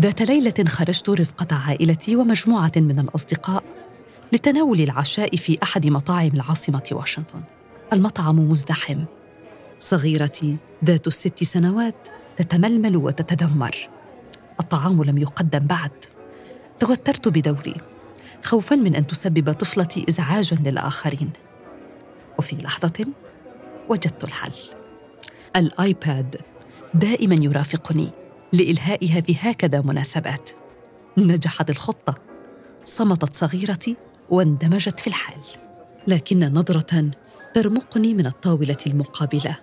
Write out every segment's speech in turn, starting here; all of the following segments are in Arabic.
ذات ليلة خرجت رفقة عائلتي ومجموعة من الأصدقاء لتناول العشاء في أحد مطاعم العاصمة واشنطن. المطعم مزدحم. صغيرتي ذات الست سنوات تتململ وتتذمر. الطعام لم يقدم بعد. توترت بدوري خوفا من أن تسبب طفلتي ازعاجا للآخرين. وفي لحظة وجدت الحل. الآيباد دائما يرافقني لإلهائها في هكذا مناسبات. نجحت الخطة. صمتت صغيرتي واندمجت في الحال. لكن نظرة ترمقني من الطاولة المقابلة.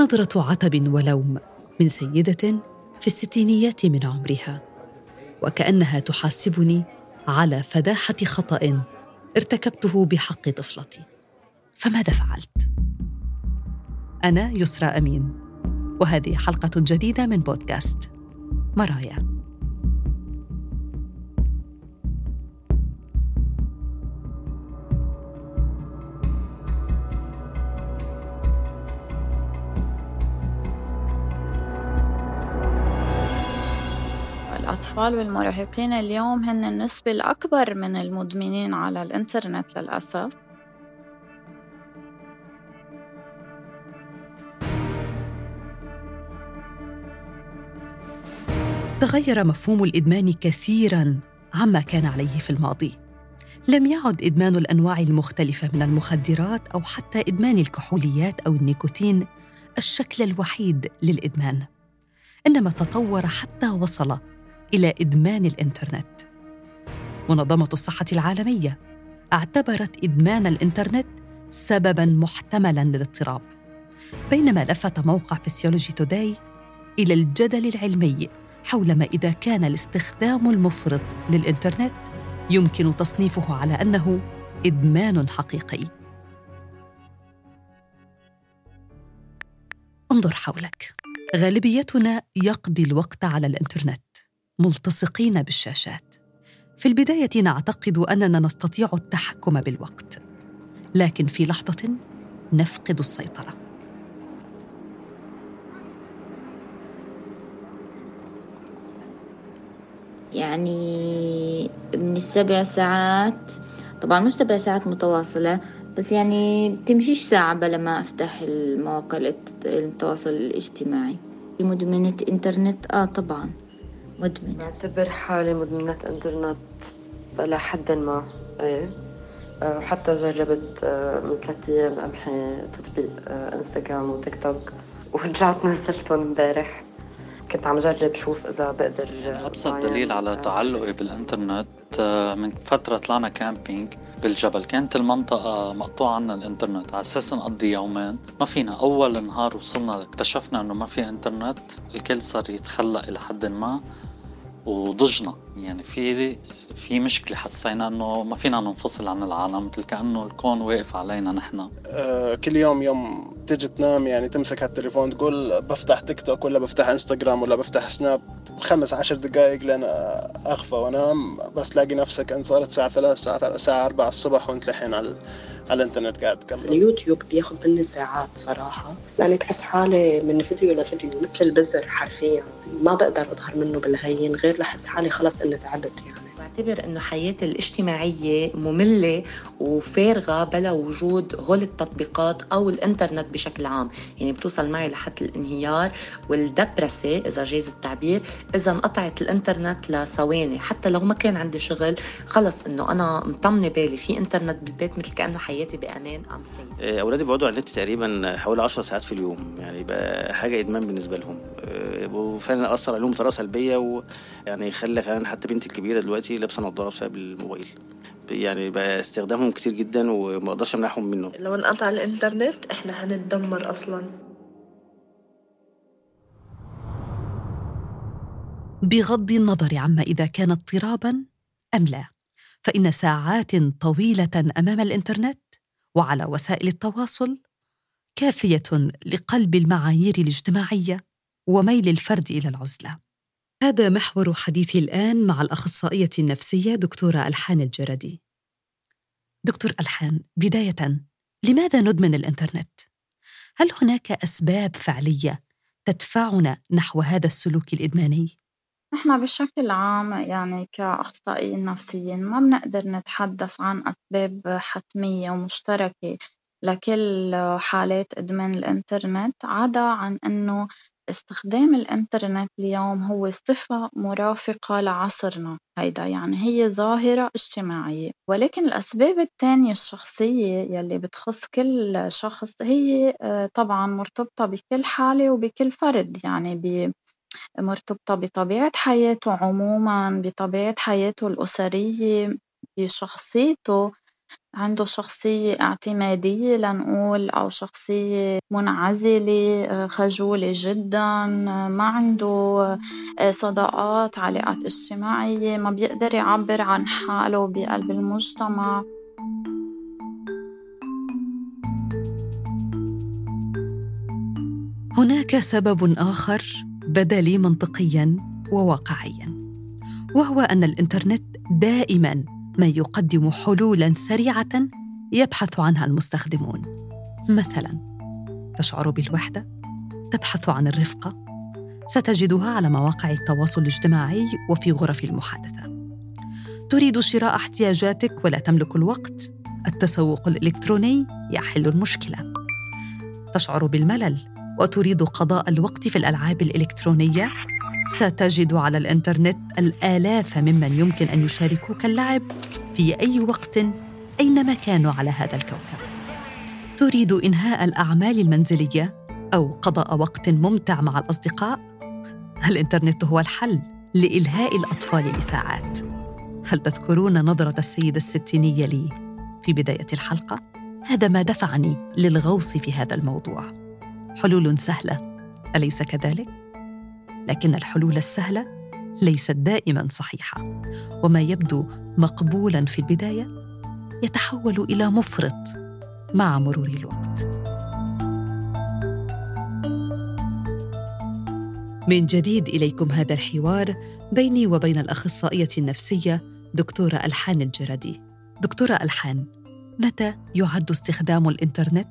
نظرة عتب ولوم من سيدة في الستينيات من عمرها. وكأنها تحاسبني على فداحة خطأ ارتكبته بحق طفلتي. فماذا فعلت؟ أنا يسرى أمين. وهذه حلقة جديدة من بودكاست مرايا. الأطفال والمراهقين اليوم هن النسبة الأكبر من المدمنين على الإنترنت للأسف. تغير مفهوم الإدمان كثيرا عما كان عليه في الماضي. لم يعد إدمان الأنواع المختلفة من المخدرات أو حتى إدمان الكحوليات أو النيكوتين الشكل الوحيد للإدمان إنما تطور حتى وصل إلى إدمان الإنترنت. منظمة الصحة العالمية اعتبرت إدمان الإنترنت سببا محتملا للاضطراب بينما لفت موقع فيسيولوجي توداي إلى الجدل العلمي حول ما إذا كان الاستخدام المفرط للإنترنت يمكن تصنيفه على أنه إدمان حقيقي. انظر حولك. غالبيتنا يقضي الوقت على الإنترنت. ملتصقين بالشاشات. في البداية نعتقد أننا نستطيع التحكم بالوقت. لكن في لحظة نفقد السيطرة. يعني من السبع ساعات طبعا مش سبع ساعات متواصلة بس يعني بتمشيش ساعة بلا ما أفتح المواقع التواصل الاجتماعي. مدمنة إنترنت؟ آه طبعا مدمنة. بعتبر حالي مدمنة إنترنت إلى حد ما إيه؟ وحتى جربت آه، من ثلاثة أيام أمحي تطبيق آه، إنستغرام وتيك توك ورجعت نزلتهم امبارح. كنت عم جرب شوف إذا بقدر أبسط دليل على تعلقي بالإنترنت آه، من فترة طلعنا camping بالجبل. كانت المنطقة مقطوعة عنا الإنترنت على أساس نقضي يومين. ما فينا أول نهار وصلنا اكتشفنا إنه ما في إنترنت. الكل صار يتخلق إلى حد ما. وضجنا. يعني في في مشكلة حسينا إنه ما فينا ننفصل عن العالم مثل كأنه الكون واقف علينا نحن. آه كل يوم يوم تيجي تنام يعني تمسك هالتليفون تقول بفتح تيك توك ولا بفتح انستغرام ولا بفتح سناب خمس عشر دقائق لين أغفى وأنام بس تلاقي نفسك انت صارت الساعة ثلاث الساعة الساعة 4 الصبح وأنت الحين على على الإنترنت قاعد تكلم اليوتيوب بياخذ مني ساعات صراحة. لاني بحس حالي من فيديو لفيديو مثل البزر حرفيا. ما بقدر أظهر منه بالهين غير لحس حالي خلص إني تعبت يعني. بعتبر إنه حياتي الاجتماعية مملة وفارغة بلا وجود هول التطبيقات أو الإنترنت بشكل عام. يعني بتوصل معي لحد الانهيار والدبرسة إذا جاز التعبير. إذا انقطعت الإنترنت لثواني حتى لو ما كان عندي شغل خلص إنه أنا مطمنة بالي في إنترنت بالبيت مثل كأنه حياتي بأمان أم إيه، أولادي بيقعدوا على النت تقريبا حوالي 10 ساعات في اليوم. يعني بقى حاجة إدمان بالنسبة لهم. إيه، وفعلا أثر عليهم بطريقة سلبية ويعني خلى كمان حتى بنتي الكبيرة دلوقتي لابسة نظارة بسبب الموبايل. يعني بقى استخدامهم كتير جدا وما أقدرش أمنعهم منه. لو انقطع الإنترنت إحنا هنتدمر أصلا. بغض النظر عما إذا كان اضطرابا أم لا فإن ساعات طويلة أمام الإنترنت وعلى وسائل التواصل كافية لقلب المعايير الاجتماعية. وميل الفرد إلى العزلة هذا محور حديثي الآن مع الأخصائية النفسية دكتورة ألحان الجردي. دكتور ألحان، بداية لماذا ندمن الإنترنت؟ هل هناك أسباب فعلية تدفعنا نحو هذا السلوك الإدماني؟ نحن بشكل عام يعني كأخصائيين نفسيين ما بنقدر نتحدث عن أسباب حتمية ومشتركة لكل حالات إدمان الإنترنت عدا عن إنه استخدام الإنترنت اليوم هو صفة مرافقة لعصرنا. هيدا يعني هي ظاهرة اجتماعية. ولكن الأسباب التانية الشخصية يلي بتخص كل شخص هي آه، طبعا مرتبطة بكل حالة وبكل فرد. يعني مرتبطة بطبيعة حياته عمومًا، بطبيعة حياته الأسرية، بشخصيته، عنده شخصية اعتمادية لنقول أو شخصية منعزلة، خجولة جدًا، ما عنده صداقات، علاقات اجتماعية، ما بيقدر يعبّر عن حاله بقلب المجتمع. هناك سبب آخر بدا لي منطقيا وواقعيا وهو أن الإنترنت دائما ما يقدم حلولا سريعة يبحث عنها المستخدمون. مثلا تشعر بالوحدة تبحث عن الرفقة. ستجدها على مواقع التواصل الاجتماعي وفي غرف المحادثة. تريد شراء احتياجاتك ولا تملك الوقت. التسوق الإلكتروني يحل المشكلة. تشعر بالملل وتريد قضاء الوقت في الألعاب الإلكترونية. ستجد على الإنترنت الآلاف ممن يمكن أن يشاركوك اللعب في أي وقت أينما كانوا على هذا الكوكب. تريد إنهاء الأعمال المنزلية أو قضاء وقت ممتع مع الأصدقاء؟ الإنترنت هو الحل لإلهاء الأطفال لساعات. هل تذكرون نظرة السيده الستينيه لي في بداية الحلقة؟ هذا ما دفعني للغوص في هذا الموضوع. حلول سهلة أليس كذلك؟ لكن الحلول السهلة ليست دائما صحيحة. وما يبدو مقبولا في البداية يتحول إلى مفرط مع مرور الوقت. من جديد إليكم هذا الحوار بيني وبين الأخصائية النفسية دكتورة ألحان الجردي. دكتورة ألحان متى يعد استخدام الإنترنت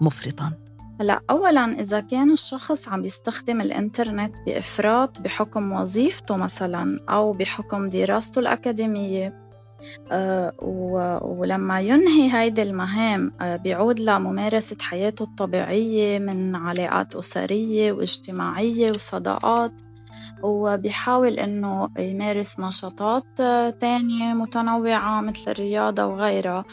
مفرطا؟ هلا اولا إذا كان الشخص عم يستخدم الإنترنت بإفراط بحكم وظيفته مثلا أو بحكم دراسته الأكاديمية أه ولما ينهي هيدي المهام أه بيعود لممارسة حياته الطبيعية من علاقات أسرية واجتماعية وصداقات وبيحاول إنه يمارس نشاطات آه، تانية متنوعة مثل الرياضة وغيرها.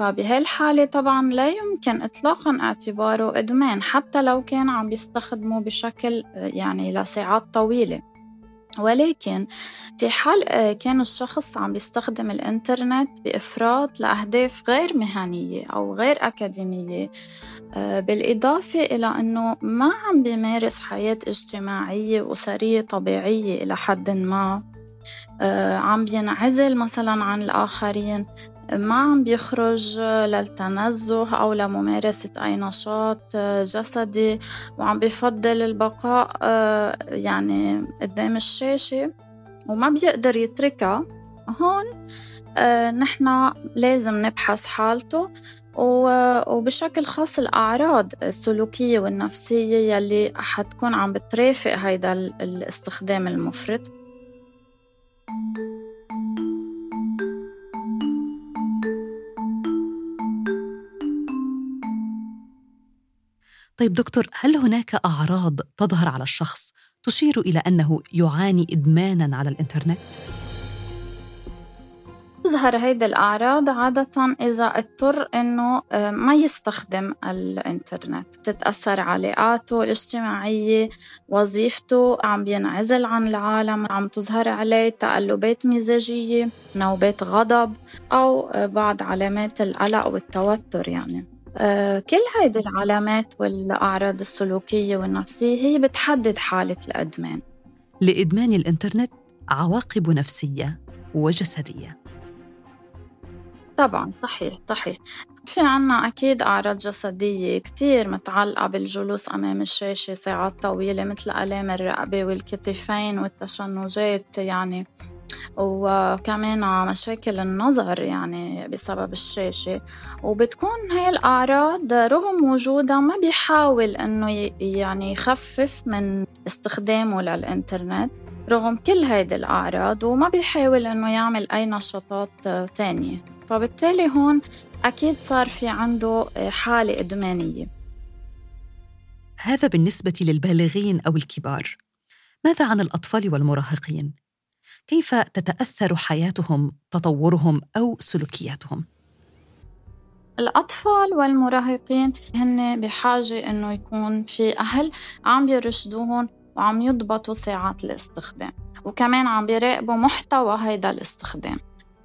فبهالحالة طبعا لا يمكن إطلاقا اعتباره إدمان حتى لو كان عم بيستخدمه بشكل يعني لساعات طويلة. ولكن في حال كان الشخص عم بيستخدم الإنترنت بإفراط لأهداف غير مهنية أو غير أكاديمية بالإضافة إلى أنه ما عم بيمارس حياة اجتماعية وأسرية طبيعية إلى حد ما. عم بينعزل مثلا عن الآخرين. ما عم بيخرج للتنزه أو لممارسة أي نشاط جسدي وعم بفضل البقاء يعني قدام الشاشة وما بيقدر يتركها. هون نحن لازم نبحث حالته وبشكل خاص الأعراض السلوكية والنفسية يلي حتكون عم بترافق هيدا الاستخدام المفرط. طيب دكتور هل هناك أعراض تظهر على الشخص تشير إلى أنه يعاني إدمانا على الإنترنت؟ تظهر هيدي الأعراض عادة إذا اضطر إنه آه، ما يستخدم الإنترنت. بتتأثر علاقاته الاجتماعية وظيفته عم بينعزل عن العالم عم تظهر عليه تقلبات مزاجية نوبات غضب أو آه، بعض علامات القلق والتوتر يعني. كل هيدي العلامات والأعراض السلوكية والنفسية هي بتحدد حالة الإدمان. لإدمان الإنترنت عواقب نفسية وجسدية. طبعا صحيح صحيح. في عنا أكيد أعراض جسدية كتير متعلقة بالجلوس أمام الشاشة ساعات طويلة مثل آلام الرقبة والكتفين والتشنجات يعني وكمان مشاكل النظر يعني بسبب الشاشة. وبتكون هاي الأعراض رغم وجودها ما بيحاول إنه يعني يخفف من استخدامه للإنترنت رغم كل هيدي الأعراض وما بيحاول إنه يعمل أي نشاطات تانية. فبالتالي هون أكيد صار في عنده حالة إدمانية. هذا بالنسبة للبالغين أو الكبار. ماذا عن الأطفال والمراهقين؟ كيف تتأثر حياتهم، تطورهم أو سلوكياتهم؟ الأطفال والمراهقين هن بحاجة إنه يكون في أهل عم يرشدوهم وعم يضبطوا ساعات الاستخدام وكمان عم بيراقبوا محتوى هيدا الاستخدام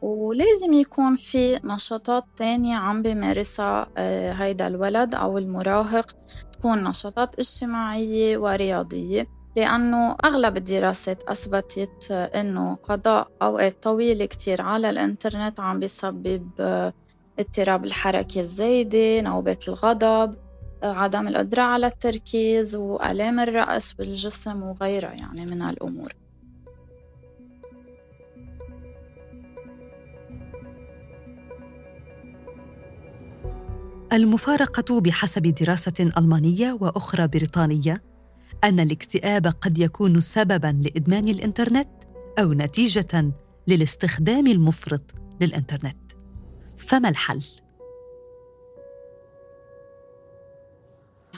ولازم يكون في نشاطات تانية عم بيمارسها آه، هيدا الولد أو المراهق تكون نشاطات اجتماعية ورياضية لأنه أغلب الدراسات أثبتت أنه قضاء أوقات طويلة كتير على الإنترنت عم بيسبب آه، اضطراب الحركة الزايدة نوبات الغضب آه، عدم القدرة على التركيز وآلام الرأس والجسم وغيرها يعني من الأمور المفارقة بحسب دراسة ألمانية وأخرى بريطانية؟ أن الاكتئاب قد يكون سبباً لإدمان الإنترنت أو نتيجة للاستخدام المفرط للإنترنت. فما الحل؟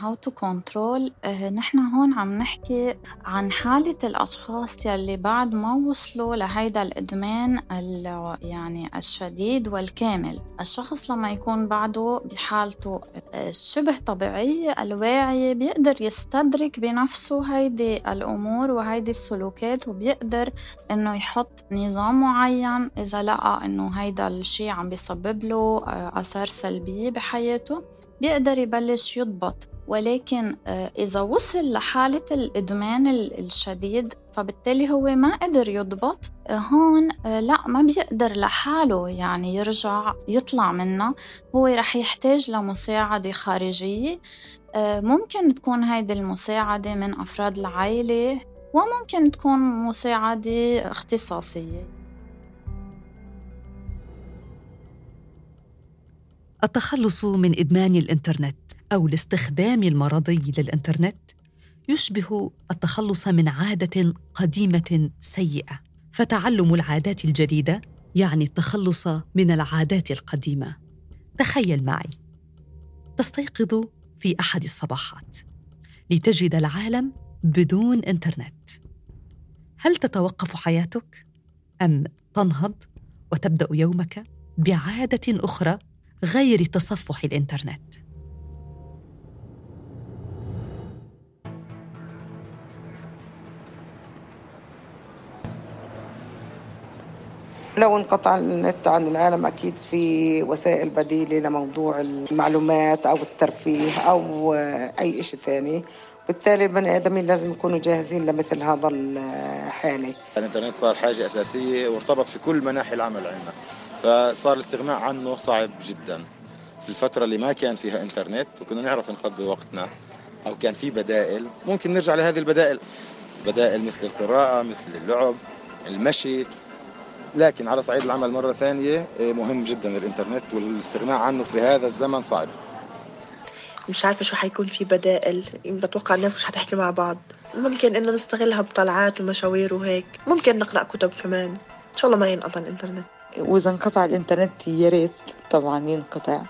How to control آه، نحن هون عم نحكي عن حالة الأشخاص يلي بعد ما وصلوا لهيدا الإدمان يعني الشديد والكامل. الشخص لما يكون بعده بحالته آه، شبه طبيعية الواعية بيقدر يستدرك بنفسه هيدي الأمور وهيدي السلوكات وبيقدر إنه يحط نظام معين إذا لقى إنه هيدا الشي عم بيسبب له آه، آثار سلبية بحياته بيقدر يبلش يضبط. ولكن آه، إذا وصل لحالة الإدمان الشديد فبالتالي هو ما قدر يضبط. آه، هون آه، لا ما بيقدر لحاله يعني يرجع يطلع منها هو رح يحتاج لمساعدة خارجية. ممكن تكون هيدي المساعدة من أفراد العائلة وممكن تكون مساعدة اختصاصية. التخلص من إدمان الإنترنت أو الاستخدام المرضي للإنترنت يشبه التخلص من عادة قديمة سيئة. فتعلم العادات الجديدة يعني التخلص من العادات القديمة. تخيل معي. تستيقظ في أحد الصباحات. لتجد العالم بدون إنترنت. هل تتوقف حياتك؟ أم تنهض وتبدأ يومك بعادة أخرى؟ غير تصفح الإنترنت. لو انقطع النت عن العالم أكيد في وسائل بديلة لموضوع المعلومات أو الترفيه أو أي شيء ثاني. بالتالي البني آدمين لازم يكونوا جاهزين لمثل هذا الحالة. الإنترنت صار حاجة أساسية وارتبط في كل مناحي العمل عندنا. فصار الاستغناء عنه صعب جدا. في الفترة اللي ما كان فيها إنترنت وكنا نعرف نقضي وقتنا أو كان في بدائل ممكن نرجع لهذه البدائل. بدائل مثل القراءة مثل اللعب المشي. لكن على صعيد العمل مرة ثانية إيه، مهم جدا الإنترنت والاستغناء عنه في هذا الزمن صعب. مش عارفة شو حيكون في بدائل. بتوقع الناس مش حتحكي مع بعض. ممكن إنه نستغلها بطلعات ومشاوير وهيك. ممكن نقرأ كتب كمان. إن شاء الله ما ينقطع الإنترنت. وإذا انقطع الإنترنت يا ريت طبعا ينقطع.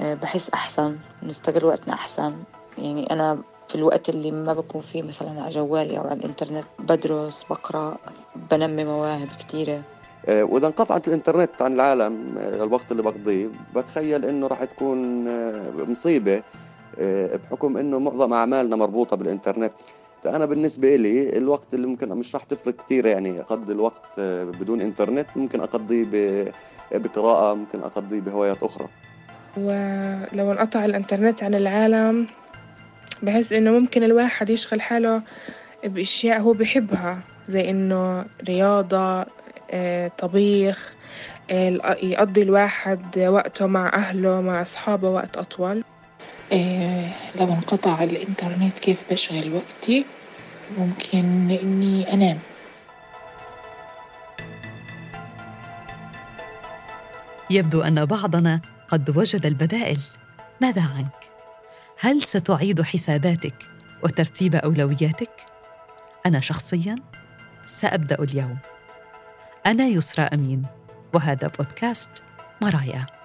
آه، بحس أحسن نستغل وقتنا أحسن. يعني أنا في الوقت اللي ما بكون فيه مثلا على جوالي أو على الإنترنت بدرس بقرأ بنمي مواهب كثيره آه، وإذا انقطعت الإنترنت عن العالم آه، الوقت اللي بقضيه بتخيل إنه راح تكون مصيبة بحكم إنه معظم أعمالنا مربوطة بالإنترنت. فأنا بالنسبة لي الوقت اللي ممكن مش راح تفرق كثير يعني أقضي الوقت بدون إنترنت ممكن أقضيه بقراءة ممكن أقضيه بهوايات أخرى. ولو انقطع الإنترنت عن العالم بحس إنه ممكن الواحد يشغل حاله بأشياء هو بحبها زي إنه رياضة آه، طبيخ آه، يقضي الواحد وقته مع أهله مع أصحابه وقت أطول. آه، لو انقطع الإنترنت كيف بشغل وقتي؟ ممكن إني أنام. يبدو أن بعضنا قد وجد البدائل. ماذا عنك؟ هل ستعيد حساباتك وترتيب أولوياتك؟ أنا شخصيا سأبدأ اليوم. أنا يسرى أمين وهذا بودكاست مرايا.